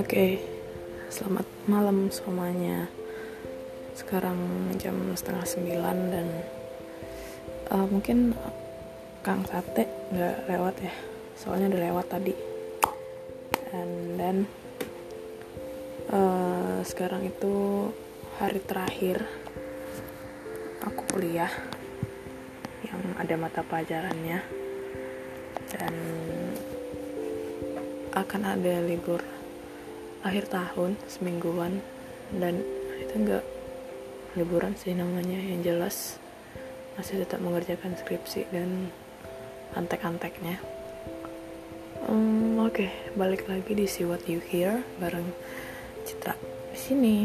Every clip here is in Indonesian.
Oke, selamat malam semuanya. Sekarang jam setengah sembilan dan uh, mungkin Kang Sate nggak lewat ya, soalnya udah lewat tadi. And then uh, sekarang itu hari terakhir aku kuliah yang ada mata pelajarannya dan akan ada libur akhir tahun semingguan dan itu enggak liburan sih namanya. Yang jelas masih tetap mengerjakan skripsi dan antek-anteknya. Um, oke okay, balik lagi di See What You Hear bareng Citra di sini.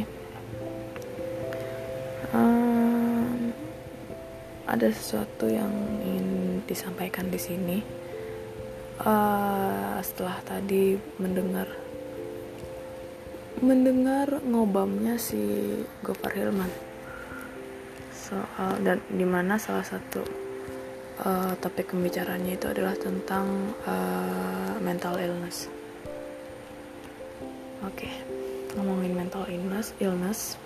Um, ada sesuatu yang ingin disampaikan di sini. Uh, setelah tadi mendengar mendengar ngobamnya si Gofar Hilman soal dan di mana salah satu uh, topik pembicaranya itu adalah tentang uh, mental illness. Oke, okay. ngomongin mental illness, illness,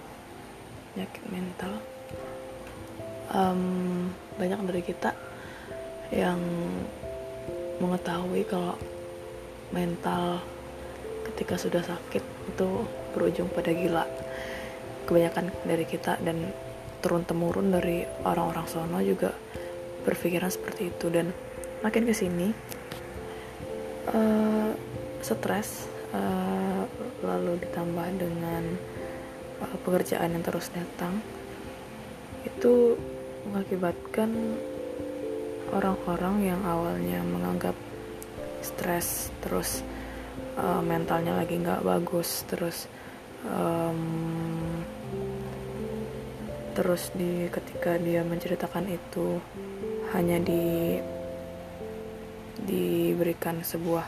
penyakit mental. Um, banyak dari kita yang mengetahui kalau mental ketika sudah sakit itu berujung pada gila. Kebanyakan dari kita dan turun temurun dari orang-orang sono juga berpikiran seperti itu. Dan makin ke sini uh, stres uh, lalu ditambah dengan uh, pekerjaan yang terus datang itu mengakibatkan orang-orang yang awalnya menganggap stres terus uh, mentalnya lagi nggak bagus terus um, terus di ketika dia menceritakan itu hanya di diberikan sebuah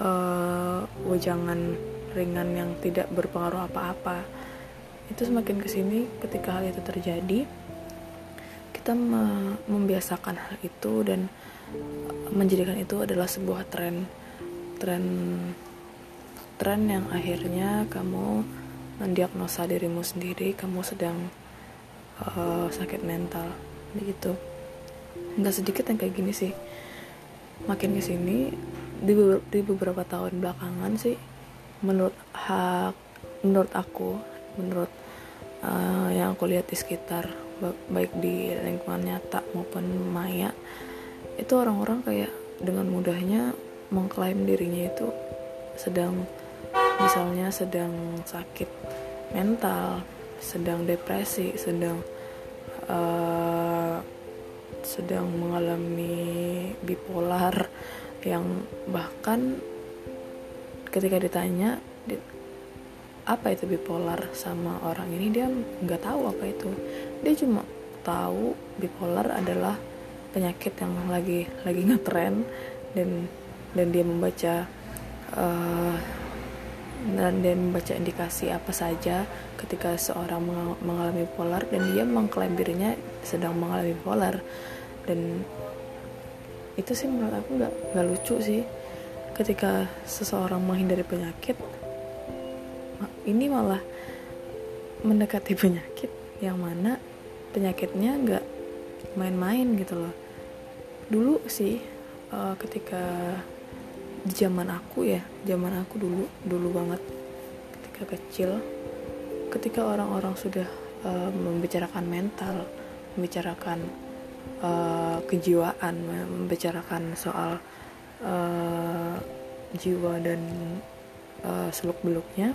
uh, wejangan ringan yang tidak berpengaruh apa-apa. Itu semakin ke sini ketika hal itu terjadi kita me membiasakan hal itu dan menjadikan itu adalah sebuah tren tren tren yang akhirnya kamu mendiagnosa dirimu sendiri kamu sedang uh, sakit mental. Begitu. Nggak sedikit yang kayak gini sih. Makin ke sini di, di beberapa tahun belakangan sih menurut hak menurut aku menurut uh, yang aku lihat di sekitar baik di lingkungan nyata maupun maya itu orang-orang kayak dengan mudahnya mengklaim dirinya itu sedang misalnya sedang sakit mental, sedang depresi, sedang uh, sedang mengalami bipolar yang bahkan ketika ditanya apa itu bipolar sama orang ini dia nggak tahu apa itu. Dia cuma tahu bipolar adalah penyakit yang lagi lagi ngetren dan dan dia membaca uh, dan dia membaca indikasi apa saja ketika seorang mengalami bipolar dan dia mengklaim dirinya sedang mengalami bipolar dan itu sih menurut aku nggak nggak lucu sih. Ketika seseorang menghindari penyakit ini malah mendekati penyakit yang mana penyakitnya nggak main-main gitu loh. Dulu sih uh, ketika di zaman aku ya zaman aku dulu dulu banget ketika kecil ketika orang-orang sudah uh, membicarakan mental membicarakan uh, kejiwaan membicarakan soal uh, jiwa dan uh, seluk beluknya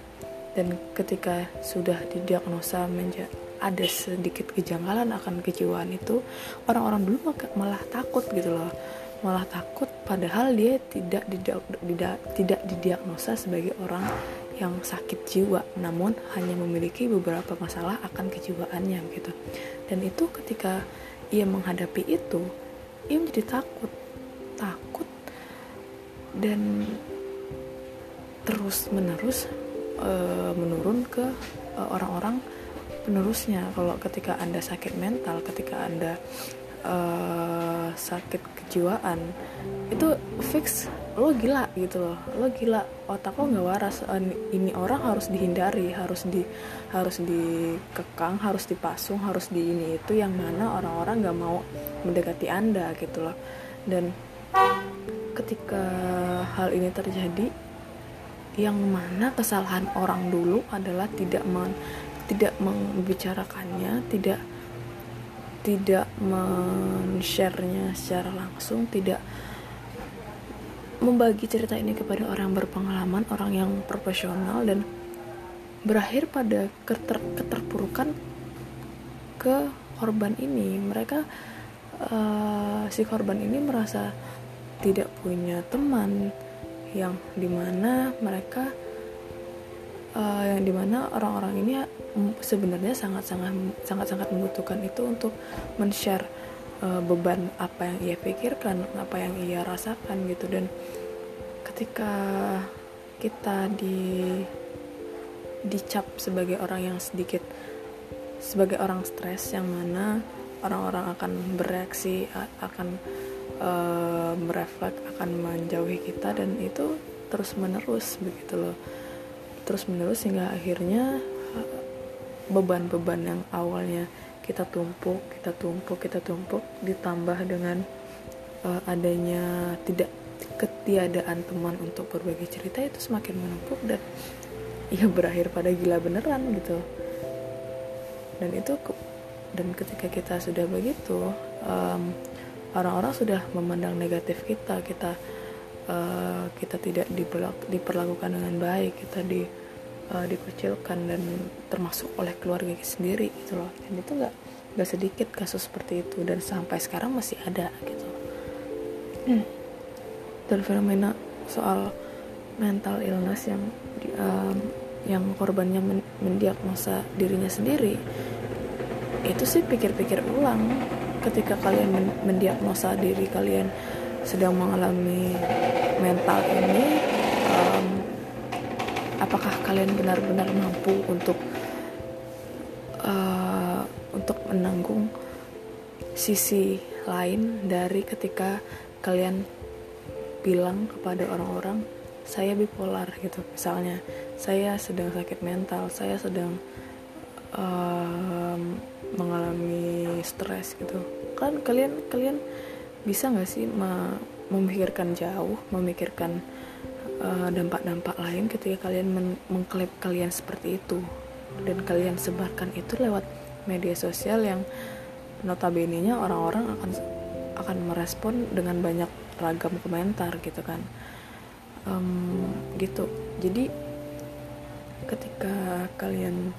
dan ketika sudah didiagnosa menjadi ada sedikit kejanggalan akan kejiwaan itu orang-orang dulu malah takut gitu loh malah takut padahal dia tidak tidak tidak, tidak didiagnosa sebagai orang yang sakit jiwa namun hanya memiliki beberapa masalah akan kejiwaannya gitu. Dan itu ketika ia menghadapi itu ia menjadi takut takut dan terus menerus e, menurun ke e, orang-orang penerusnya. Kalau ketika anda sakit mental ketika anda uh, sakit kejiwaan itu fix lo gila gitu loh. Lo gila otak lo nggak waras. Uh, ini orang harus dihindari harus di harus dikekang harus dipasung harus di ini itu yang mana orang-orang nggak mau mendekati anda gitu loh. Dan ketika hal ini terjadi yang mana kesalahan orang dulu adalah tidak men, tidak membicarakannya tidak tidak men-share-nya secara langsung tidak membagi cerita ini kepada orang berpengalaman orang yang profesional dan berakhir pada keter keterpurukan ke korban ini. Mereka uh, si korban ini merasa tidak punya teman yang di mana mereka uh, yang di mana orang-orang ini sebenarnya sangat-sangat sangat-sangat membutuhkan itu untuk men-share uh, beban apa yang ia pikirkan, apa yang ia rasakan gitu. Dan ketika kita di dicap sebagai orang yang sedikit sebagai orang stres yang mana orang-orang akan bereaksi akan uh, merefleks akan menjauhi kita dan itu terus menerus begitu loh terus menerus hingga akhirnya eh, beban-beban yang awalnya kita tumpuk kita tumpuk kita tumpuk ditambah dengan uh, adanya tidak ketiadaan teman untuk berbagi cerita itu semakin menumpuk dan ya berakhir pada gila beneran gitu. Dan itu dan ketika kita sudah begitu um, orang-orang sudah memandang negatif kita kita uh, kita tidak diperlakukan dengan baik kita di uh, dikucilkan dan termasuk oleh keluarga sendiri gitu loh. Dan itu nggak nggak sedikit kasus seperti itu dan sampai sekarang masih ada gitu. Hmm. dan fenomena soal mental illness yang um, yang korbannya men mendiagnosa dirinya sendiri itu sih pikir-pikir ulang. Ketika kalian men mendiagnosa diri kalian sedang mengalami mental ini um, apakah kalian benar-benar mampu untuk uh, untuk menanggung sisi lain dari ketika kalian bilang kepada orang-orang saya bipolar gitu. Misalnya saya sedang sakit mental saya sedang um, mengalami stres gitu. Kan kalian kalian bisa nggak sih memikirkan jauh memikirkan eh, dampak-dampak uh, lain ketika kalian men- mengklaim kalian seperti itu? Dan kalian sebarkan itu lewat media sosial yang notabene nya orang-orang akan akan merespon dengan banyak ragam komentar gitu kan. Um, gitu. Jadi ketika kalian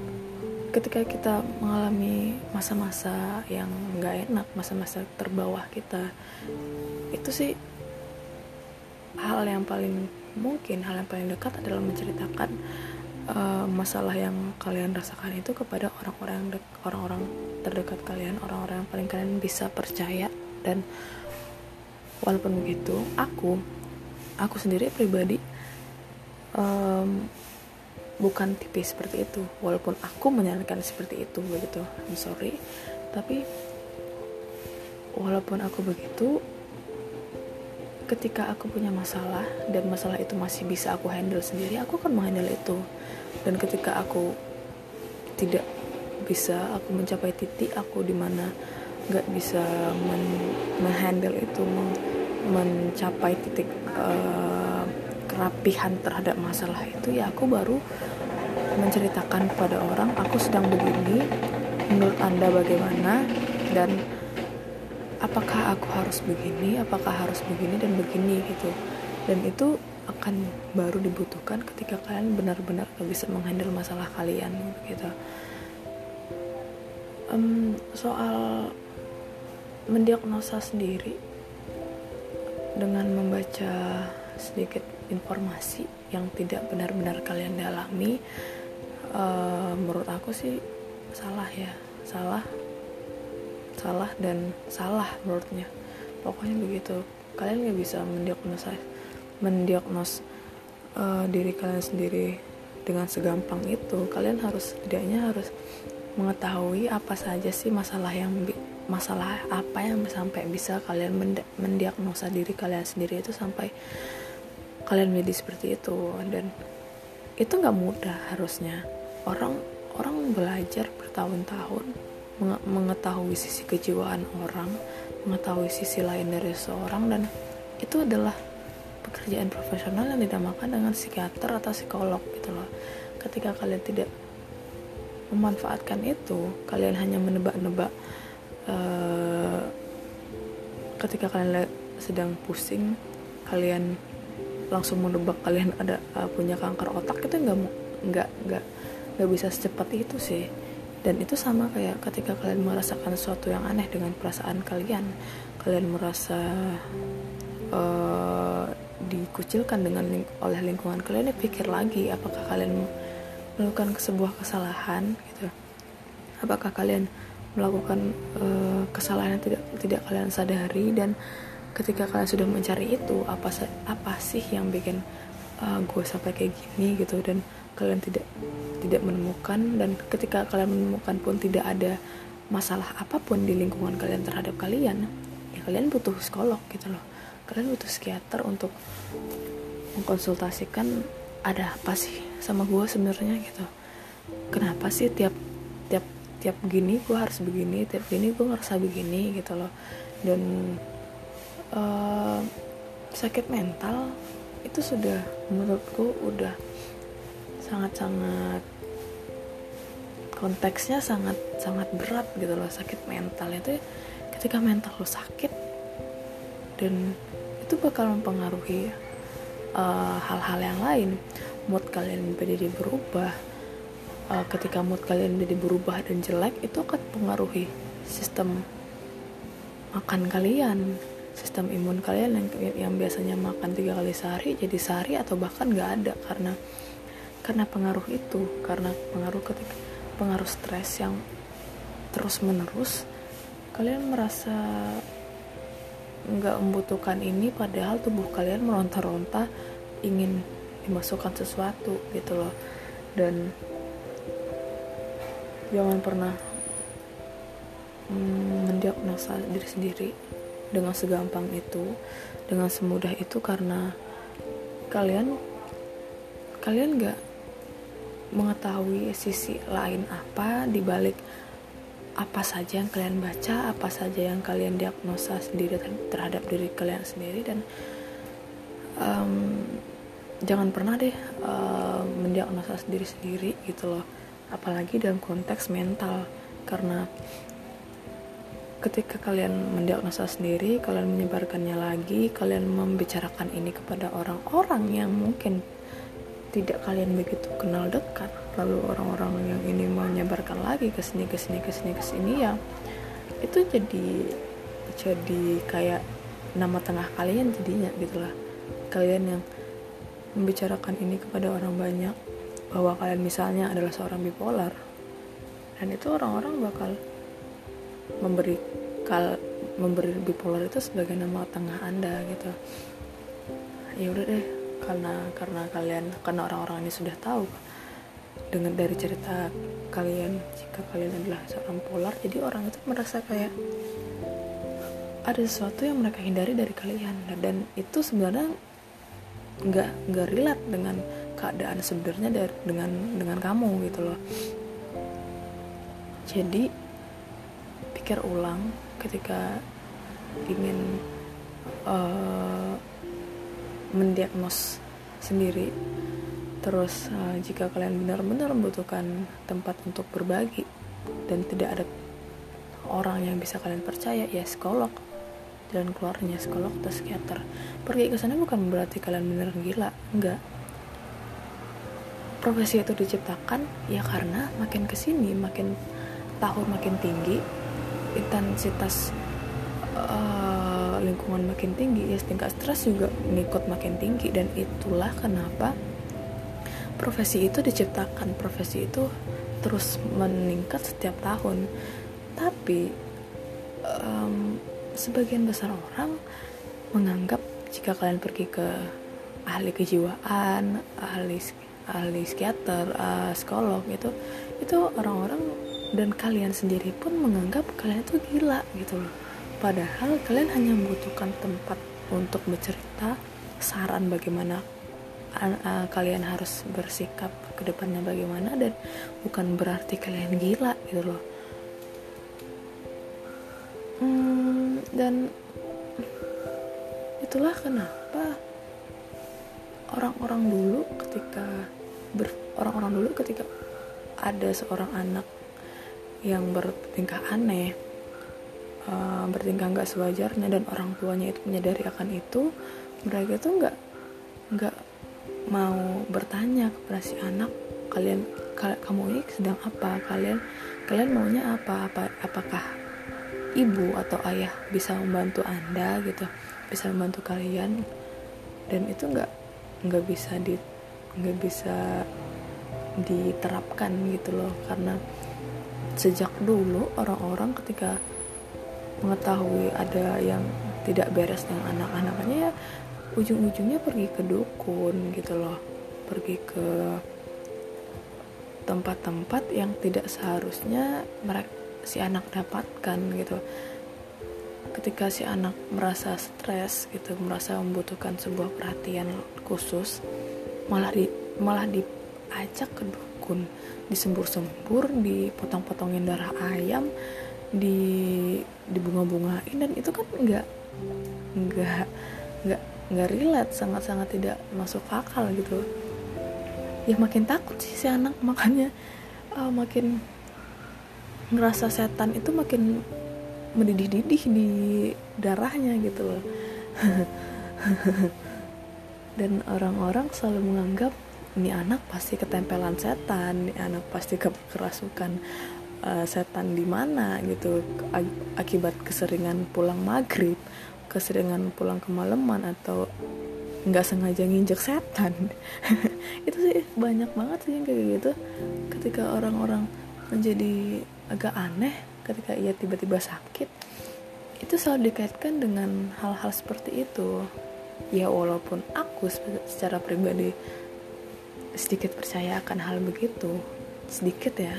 ketika kita mengalami masa-masa yang nggak enak masa-masa terbawah kita itu sih hal yang paling mungkin hal yang paling dekat adalah menceritakan uh, masalah yang kalian rasakan itu kepada orang-orang orang-orang terdekat kalian orang-orang yang paling kalian bisa percaya. Dan walaupun begitu aku aku sendiri pribadi um, bukan tipis seperti itu. Walaupun aku menyarankan seperti itu begitu. I'm sorry. Tapi walaupun aku begitu ketika aku punya masalah dan masalah itu masih bisa aku handle sendiri aku akan menghandle itu. Dan ketika aku tidak bisa aku mencapai titik aku di mana nggak bisa men menghandle itu men mencapai titik uh, kerapihan terhadap masalah itu ya aku baru menceritakan kepada orang aku sedang begini menurut anda bagaimana? Dan apakah aku harus begini apakah harus begini dan begini gitu. Dan itu akan baru dibutuhkan ketika kalian benar-benar bisa menghandle masalah kalian gitu. Um, soal mendiagnosa sendiri dengan membaca sedikit informasi yang tidak benar-benar kalian dalami uh, menurut aku sih salah ya. Salah. Salah dan salah menurutnya. Pokoknya begitu. Kalian nggak bisa mendiagnos mendiagnos uh, diri kalian sendiri dengan segampang itu. Kalian harus setidaknya harus mengetahui apa saja sih masalah yang masalah apa yang sampai bisa kalian mendiagnosa diri kalian sendiri itu sampai kalian menjadi seperti itu. Dan itu nggak mudah harusnya. Orang orang belajar bertahun-tahun mengetahui sisi kejiwaan orang mengetahui sisi lain dari seorang dan itu adalah pekerjaan profesional yang dinamakan dengan psikiater atau psikolog gitu loh. Ketika kalian tidak memanfaatkan itu kalian hanya menebak-nebak uh, ketika kalian sedang pusing kalian langsung menebak kalian ada uh, punya kanker otak itu nggak nggak nggak nggak bisa secepat itu sih. Dan itu sama kayak ketika kalian merasakan sesuatu yang aneh dengan perasaan kalian. Kalian merasa uh, dikucilkan dengan ling oleh lingkungan kalian ya pikir lagi apakah kalian melakukan sebuah kesalahan gitu. Apakah kalian melakukan uh, kesalahan yang tidak tidak kalian sadari dan ketika kalian sudah mencari itu apa apa sih yang bikin uh, gue sampai kayak gini gitu? Dan kalian tidak tidak menemukan dan ketika kalian menemukan pun tidak ada masalah apa pun di lingkungan kalian terhadap kalian ya kalian butuh psikolog gitu loh. Kalian butuh psikiater untuk mengkonsultasikan ada apa sih sama gue sebenarnya gitu. Kenapa sih tiap tiap tiap gini gue harus begini tiap gini gue ngerasa begini gitu loh. Dan uh, sakit mental itu sudah menurutku udah sangat-sangat konteksnya sangat sangat berat gitu loh sakit mental. Itu ketika mental lo sakit dan itu bakal mempengaruhi eh, hal-hal uh, yang lain. Mood kalian menjadi berubah uh, ketika mood kalian menjadi berubah dan jelek itu akan mempengaruhi sistem makan kalian sistem imun kalian yang yang biasanya makan tiga kali sehari jadi sehari atau bahkan nggak ada karena karena pengaruh itu karena pengaruh ketika pengaruh stres yang terus menerus kalian merasa nggak membutuhkan ini padahal tubuh kalian meronta-ronta ingin dimasukkan sesuatu gitu loh. Dan jangan pernah mm, mendiagnosa diri sendiri dengan segampang itu dengan semudah itu karena kalian kalian nggak mengetahui sisi lain apa di balik apa saja yang kalian baca, apa saja yang kalian diagnosa sendiri terhadap diri kalian sendiri. Dan um, jangan pernah deh uh, mendiagnosa sendiri sendiri gitu loh, apalagi dalam konteks mental. Karena ketika kalian mendiagnosa sendiri, kalian menyebarkannya lagi, kalian membicarakan ini kepada orang-orang yang mungkin tidak kalian begitu kenal dekat lalu orang-orang yang ini menyebarkan lagi ke sini ke sini ke sini ke sini ya itu jadi jadi kayak nama tengah kalian jadinya gitulah kalian yang membicarakan ini kepada orang banyak bahwa kalian misalnya adalah seorang bipolar dan itu orang-orang bakal memberi kal memberi bipolar itu sebagai nama tengah anda gitu. Ya udah deh karena karena kalian karena orang-orang ini sudah tahu dengan dari cerita kalian jika kalian adalah seorang polar jadi orang itu merasa kayak ada sesuatu yang mereka hindari dari kalian. Dan itu sebenarnya nggak nggak relate dengan keadaan sebenarnya dengan dengan kamu gitu loh. Jadi pikir ulang ketika ingin uh, mendiagnos sendiri. Terus uh, jika kalian benar-benar membutuhkan tempat untuk berbagi dan tidak ada orang yang bisa kalian percaya ya psikolog dan keluarnya psikolog atau psikiater. Pergi ke sana bukan berarti kalian benar gila enggak. Profesi itu diciptakan ya karena makin ke sini makin tahun makin tinggi intensitas uh, lingkungan makin tinggi ya tingkat stres juga ngikut makin tinggi. Dan itulah kenapa profesi itu diciptakan. Profesi itu terus meningkat setiap tahun. Tapi um, sebagian besar orang menganggap jika kalian pergi ke ahli kejiwaan ahli ahli psikiater uh, psikolog itu itu orang-orang dan kalian sendiri pun menganggap kalian itu gila gitu loh. Padahal kalian hanya membutuhkan tempat untuk bercerita saran bagaimana kalian harus bersikap ke depannya bagaimana dan bukan berarti kalian gila gitu loh. Hmm, dan itulah kenapa orang-orang dulu ketika orang-orang dulu ketika ada seorang anak yang bertingkah aneh uh, bertingkah nggak sewajarnya dan orang tuanya itu menyadari akan itu mereka itu nggak nggak mau bertanya kepada si anak kalian kamu ini sedang apa? Kalian kalian maunya apa? Apa apakah ibu atau ayah bisa membantu anda gitu bisa membantu kalian? Dan itu nggak nggak bisa di nggak bisa diterapkan gitu loh karena sejak dulu orang-orang ketika mengetahui ada yang tidak beres dengan anak-anaknya ya ujung-ujungnya pergi ke dukun gitu loh. Pergi ke tempat-tempat yang tidak seharusnya mereka si anak dapatkan gitu. Ketika si anak merasa stres gitu merasa membutuhkan sebuah perhatian khusus malah di malah diajak ke dukun. Disembur-sembur dipotong-potongin darah ayam di dibunga-bungain dan itu kan enggak enggak enggak enggak relate sangat-sangat tidak masuk akal gitu. Ya makin takut sih si anak makanya uh, makin ngerasa setan itu makin mendidih-didih di darahnya gitu loh. Dan orang-orang selalu menganggap ini anak pasti ketempelan setan ini anak pasti kerasukan uh, setan di mana gitu. Akibat keseringan pulang maghrib keseringan pulang kemalaman atau nggak sengaja nginjek setan. Itu sih banyak banget sih yang kayak gitu. Ketika orang-orang menjadi agak aneh ketika ia tiba-tiba sakit itu selalu dikaitkan dengan hal-hal seperti itu. Ya walaupun aku secara pribadi sedikit percaya akan hal begitu. Sedikit ya.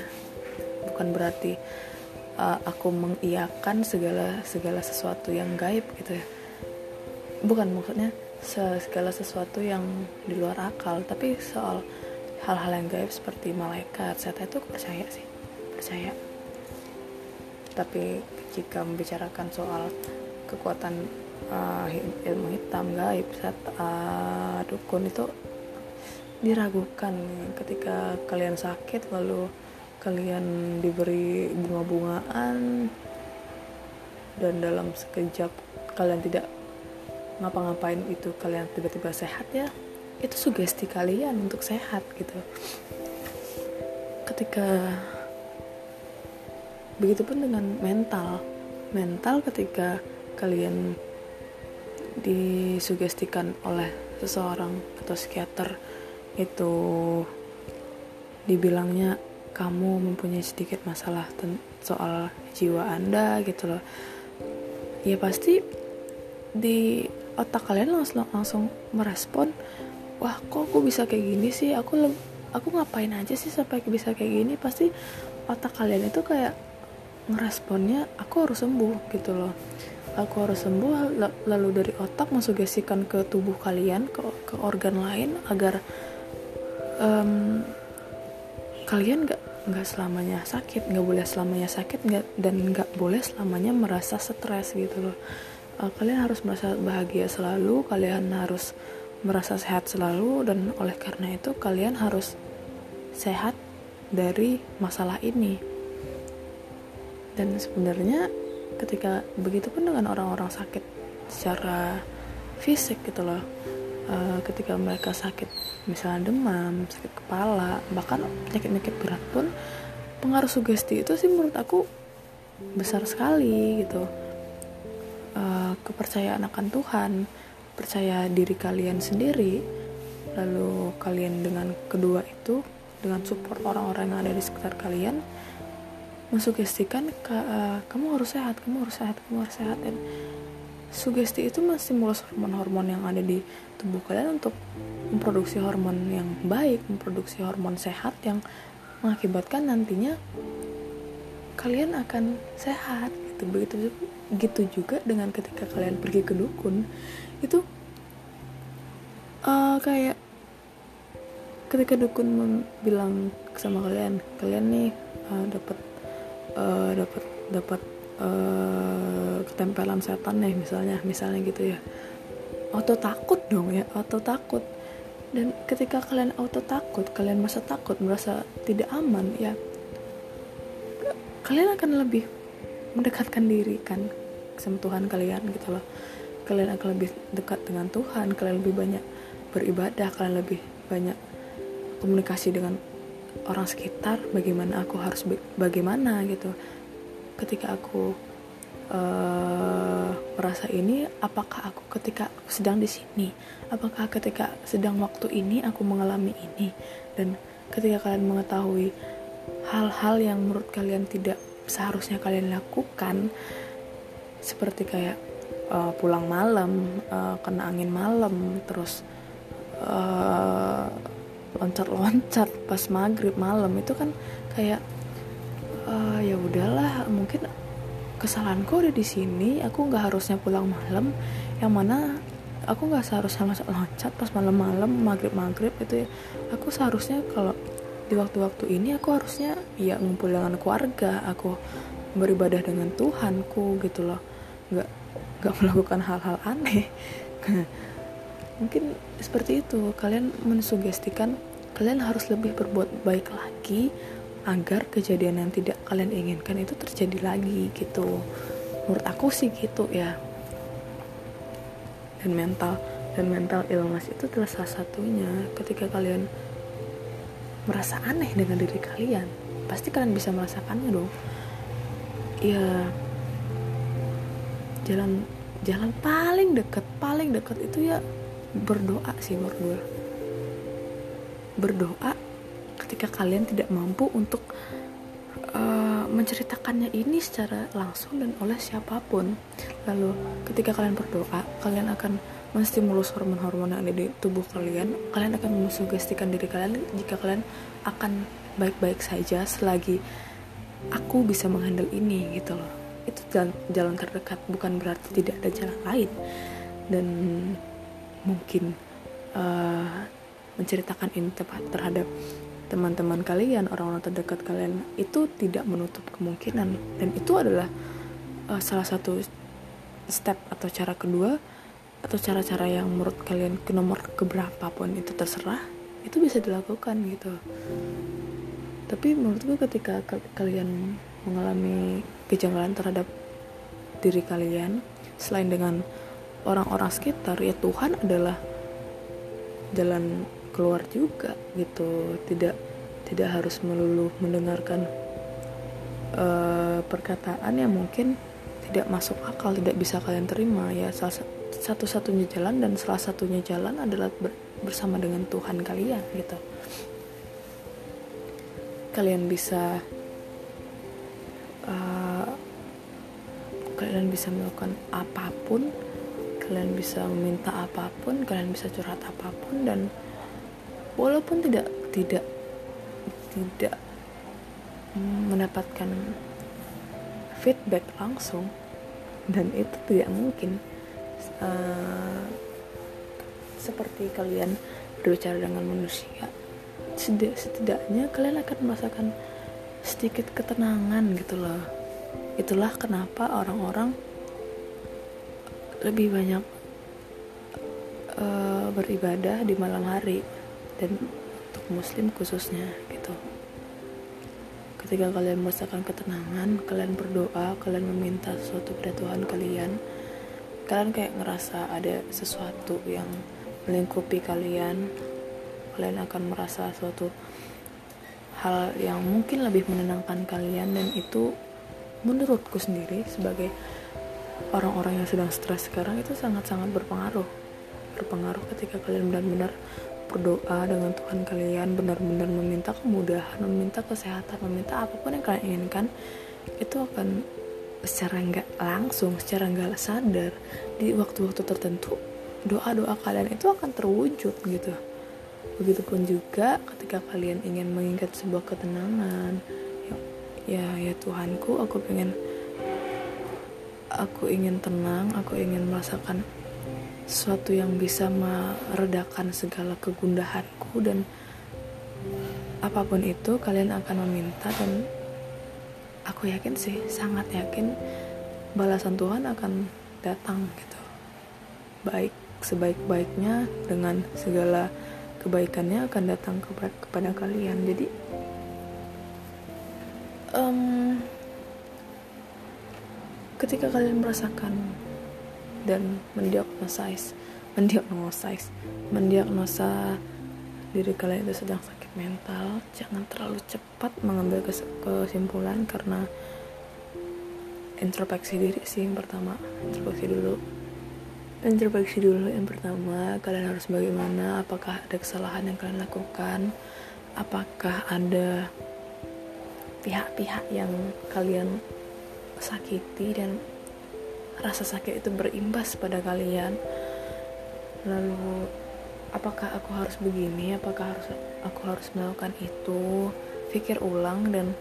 Bukan berarti uh, aku mengiyakan segala segala sesuatu yang gaib gitu ya. Bukan maksudnya segala sesuatu yang di luar akal. Tapi soal hal-hal yang gaib seperti malaikat saya itu percaya sih. Percaya. Tapi jika membicarakan soal kekuatan uh, ilmu hitam gaib set uh, dukun itu diragukan ketika kalian sakit lalu kalian diberi bunga-bungaan dan dalam sekejap kalian tidak ngapa-ngapain itu kalian tiba-tiba sehat ya itu sugesti kalian untuk sehat gitu. Ketika begitupun dengan mental mental ketika kalian disugestikan oleh seseorang atau psikiater itu dibilangnya kamu mempunyai sedikit masalah soal jiwa anda gitu loh. Ya pasti di otak kalian langsung langsung merespon wah kok aku bisa kayak gini sih? Aku aku ngapain aja sih sampai bisa kayak gini? Pasti otak kalian itu kayak ngeresponnya aku harus sembuh gitu loh. Aku harus sembuh lalu dari otak mensugestikan ke tubuh kalian ke, ke organ lain agar um, kalian gak nggak selamanya sakit nggak boleh selamanya sakit nggak dan nggak boleh selamanya merasa stres gitu loh. Uh, kalian harus merasa bahagia selalu kalian harus merasa sehat selalu dan oleh karena itu kalian harus sehat dari masalah ini. Dan sebenarnya ketika begitu pun dengan orang-orang sakit secara fisik gitu loh uh, ketika mereka sakit misalnya demam sakit kepala bahkan penyakit-penyakit berat pun pengaruh sugesti itu sih menurut aku besar sekali gitu. Uh, kepercayaan akan Tuhan percaya diri kalian sendiri lalu kalian dengan kedua itu dengan support orang-orang yang ada di sekitar kalian mensugestikan uh, kamu harus sehat kamu harus sehat kamu harus sehat dan sugesti itu masih mulus hormon-hormon yang ada di tubuh kalian untuk memproduksi hormon yang baik, memproduksi hormon sehat yang mengakibatkan nantinya kalian akan sehat gitu. Begitu gitu juga dengan ketika kalian pergi ke dukun. Itu uh, kayak ketika dukun bilang sama kalian kalian nih uh, dapat uh, dapat dapat uh, ketempelan setan nih misalnya misalnya gitu ya. Auto takut dong ya auto takut. Dan ketika kalian auto takut kalian merasa takut merasa tidak aman ya kalian akan lebih mendekatkan diri kan sama Tuhan kalian gitu loh. Kalian akan lebih dekat dengan Tuhan kalian lebih banyak beribadah kalian lebih banyak komunikasi dengan orang sekitar bagaimana aku harus bagaimana gitu ketika aku uh, merasa ini apakah aku ketika sedang di sini? Apakah ketika sedang waktu ini aku mengalami ini? Dan ketika kalian mengetahui hal-hal yang menurut kalian tidak seharusnya kalian lakukan seperti kayak uh, pulang malam uh, kena angin malam terus uh, loncat-loncat pas maghrib malam itu kan kayak uh, ya udahlah mungkin kesalahanku ada di sini. Aku nggak harusnya pulang malam. Yang mana aku nggak seharusnya loncat pas malam-malam maghrib maghrib itu ya. Aku seharusnya kalau di waktu-waktu ini aku harusnya ya ngumpul dengan keluarga. Aku beribadah dengan Tuhanku gitu loh. Nggak nggak melakukan hal-hal aneh. Mungkin seperti itu. Kalian mensugestikan kalian harus lebih berbuat baik lagi agar kejadian yang tidak kalian inginkan itu terjadi lagi gitu. Menurut aku sih gitu ya. Dan mental dan mental illness itu adalah salah satunya. Ketika kalian merasa aneh dengan diri kalian pasti kalian bisa merasakannya dong. Ya jalan jalan paling dekat paling dekat itu ya berdoa sih menurut gue. Berdoa ketika kalian tidak mampu untuk uh, menceritakannya ini secara langsung dan oleh siapa pun. Lalu ketika kalian berdoa, kalian akan menstimulus hormon-hormon yang ada di tubuh kalian. Kalian akan mensugestikan diri kalian jika kalian akan baik-baik saja selagi aku bisa menghandle ini gitu loh. Itu jalan, jalan terdekat, bukan berarti tidak ada jalan lain. Dan mungkin uh, menceritakan ini terhadap teman-teman kalian, orang-orang terdekat kalian itu tidak menutup kemungkinan. Dan itu adalah uh, salah satu step atau cara kedua atau cara-cara yang menurut kalian ke nomor keberapa pun itu terserah itu bisa dilakukan gitu. Tapi menurutku ketika kalian mengalami kejanggalan terhadap diri kalian selain dengan orang-orang sekitar ya Tuhan adalah jalan keluar juga gitu. Tidak tidak harus melulu mendengarkan uh, perkataan yang mungkin tidak masuk akal tidak bisa kalian terima. Ya satu-satunya jalan dan salah satunya jalan adalah ber, bersama dengan Tuhan kalian gitu. Kalian bisa uh, kalian bisa melakukan apa pun kalian bisa meminta apa pun kalian bisa curhat apa pun dan walaupun tidak tidak tidak mendapatkan feedback langsung dan itu tidak mungkin uh, seperti kalian berbicara dengan manusia setidaknya kalian akan merasakan sedikit ketenangan gitu loh. Itulah kenapa orang-orang lebih banyak uh, beribadah di malam hari dan untuk muslim khususnya gitu. Ketika kalian merasakan ketenangan kalian berdoa kalian meminta sesuatu pada Tuhan kalian kalian kayak ngerasa ada sesuatu yang melingkupi kalian. Kalian akan merasa suatu hal yang mungkin lebih menenangkan kalian dan itu menurutku sendiri sebagai orang-orang yang sedang stres sekarang itu sangat-sangat berpengaruh. Berpengaruh ketika kalian benar-benar berdoa dengan Tuhan kalian benar-benar meminta kemudahan meminta kesehatan meminta apa pun yang kalian inginkan itu akan secara nggak langsung secara nggak sadar di waktu-waktu tertentu doa-doa kalian itu akan terwujud gitu. Begitupun juga ketika kalian ingin mengingat sebuah ketenangan ya ya Tuhanku aku pengen aku ingin tenang aku ingin merasakan sesuatu yang bisa meredakan segala kegundahanku dan apa pun itu kalian akan meminta dan aku yakin sih sangat yakin balasan Tuhan akan datang gitu. Baik sebaik-baiknya dengan segala kebaikannya akan datang kepada kalian. Jadi um, ketika kalian merasakan dan mendiagnosis mendiagnosis mendiagnosa diri kalian itu sedang sakit mental jangan terlalu cepat mengambil kesimpulan karena introspeksi diri sih yang pertama introspeksi dulu. Introspeksi dulu yang pertama kalian harus bagaimana apakah ada kesalahan yang kalian lakukan apakah ada pihak-pihak yang kalian sakiti dan rasa sakit itu berimbas pada kalian. Lalu apakah aku harus begini? Apakah harus aku harus melakukan itu? Pikir ulang dan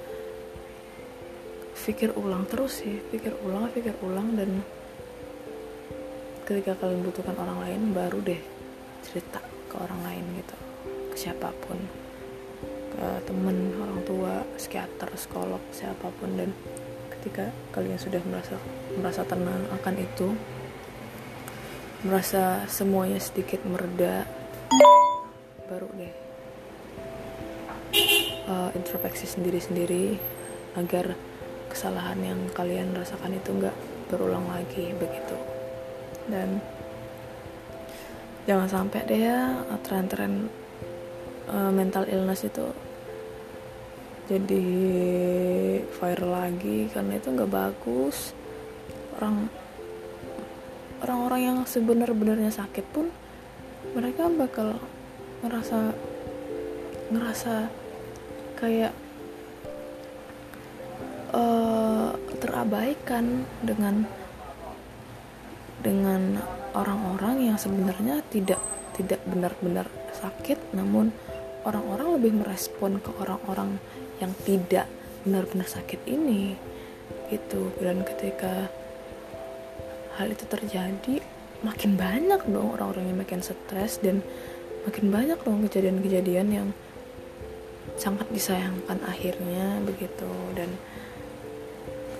pikir ulang terus sih. Pikir ulang pikir ulang dan ketika kalian butuhkan orang lain baru deh cerita ke orang lain gitu. Ke siapa pun. Ke temen orang tua psikiater psikolog siapa pun dan ketika kalian sudah merasa merasa tenang akan itu merasa semuanya sedikit mereda baru deh uh, introspeksi sendiri-sendiri agar kesalahan yang kalian rasakan itu nggak berulang lagi begitu. Dan jangan sampai deh ya tren-tren uh, mental illness itu jadi viral lagi karena itu nggak bagus. Orang orang-orang yang sebenar-benarnya sakit pun mereka bakal ngerasa ngerasa kayak uh, terabaikan dengan dengan orang-orang yang sebenarnya tidak tidak benar-benar sakit namun orang-orang lebih merespon ke orang-orang yang tidak benar-benar sakit ini itu dan ketika hal itu terjadi makin banyak dong orang-orang yang makin stres dan makin banyak dong kejadian-kejadian yang sangat disayangkan akhirnya begitu. Dan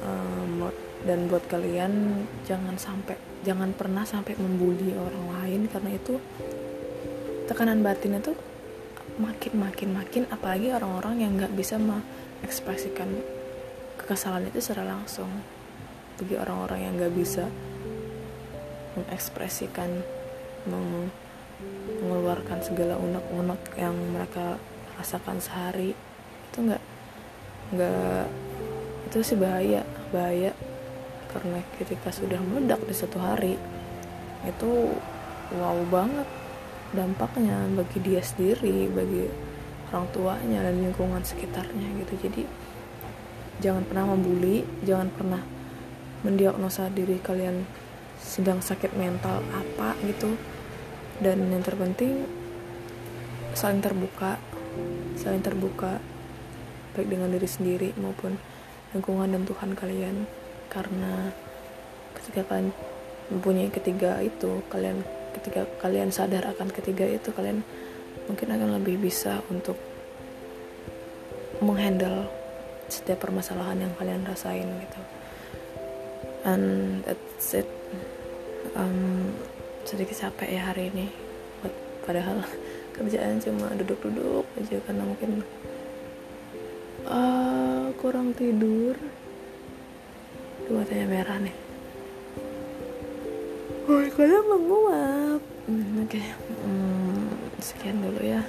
um, dan buat kalian jangan sampai jangan pernah sampai membuli orang lain karena itu tekanan batin itu makin makin makin apalagi orang-orang yang nggak bisa mengekspresikan kekesalan itu secara langsung. Bagi orang-orang yang nggak bisa mengekspresikan meng mengeluarkan segala unek-unek yang mereka rasakan sehari itu nggak nggak itu sih bahaya bahaya. Karena ketika sudah meledak di satu hari itu wow banget dampaknya bagi dia sendiri bagi orang tuanya dan lingkungan sekitarnya gitu. Jadi jangan pernah membuli jangan pernah mendiagnosa diri kalian sedang sakit mental apa gitu. Dan yang terpenting saling terbuka saling terbuka baik dengan diri sendiri maupun lingkungan dan Tuhan kalian. Karena ketika kalian mempunyai ketiga itu kalian ketika kalian sadar akan ketiga itu kalian mungkin akan lebih bisa untuk menghandle setiap permasalahan yang kalian rasain gitu. And that's it. Um, sedikit capek ya hari ini. Padahal kerjaan cuma duduk-duduk aja karena mungkin uh, kurang tidur. Dua tanya merah nih Kalian menguap. Hmm, Oke, okay. hmm, sekian dulu ya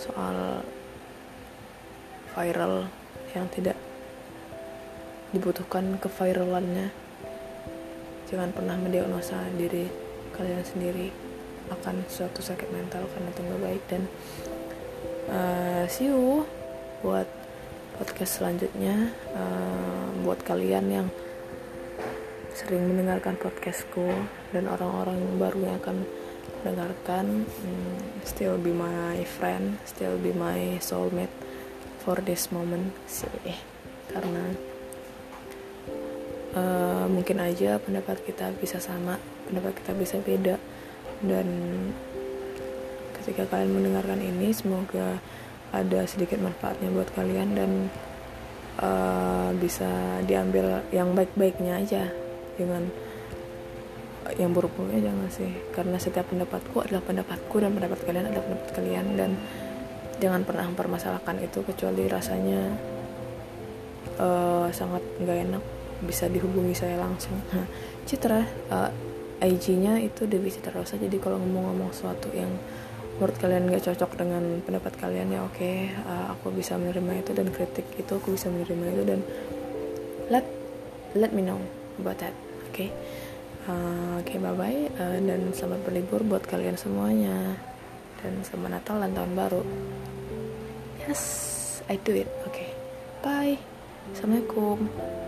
soal viral yang tidak dibutuhkan keviralannya. Jangan pernah mendiagnosa diri kalian sendiri akan suatu sakit mental karena itu nggak baik dan uh, see you buat podcast selanjutnya uh, buat kalian yang sering mendengarkan podcastku dan orang-orang baru yang akan mendengarkan hmm, still be my friend still be my soulmate for this moment sih. Karena uh, mungkin aja pendapat kita bisa sama pendapat kita bisa beda. Dan ketika kalian mendengarkan ini semoga ada sedikit manfaatnya buat kalian dan uh, bisa diambil yang baik-baiknya aja dengan yang buruk-buruknya jangan sih. Karena setiap pendapatku adalah pendapatku dan pendapat kalian adalah pendapat kalian dan jangan pernah mempermasalahkan itu kecuali rasanya uh, sangat nggak enak bisa dihubungi saya langsung. Citra uh, eh, IG-nya itu Dewi Citra Rosa. Jadi kalau ngomong-ngomong sesuatu yang menurut kalian gak cocok dengan pendapat kalian ya oke okay, uh, aku bisa menerima itu dan kritik itu aku bisa menerima itu dan let let me know about that oke. Okay? uh, oke okay, bye bye uh, dan selamat berlibur buat kalian semuanya. Dan selamat Natal dan tahun baru. Yes I do it. Oke. Okay. bye. Assalamualaikum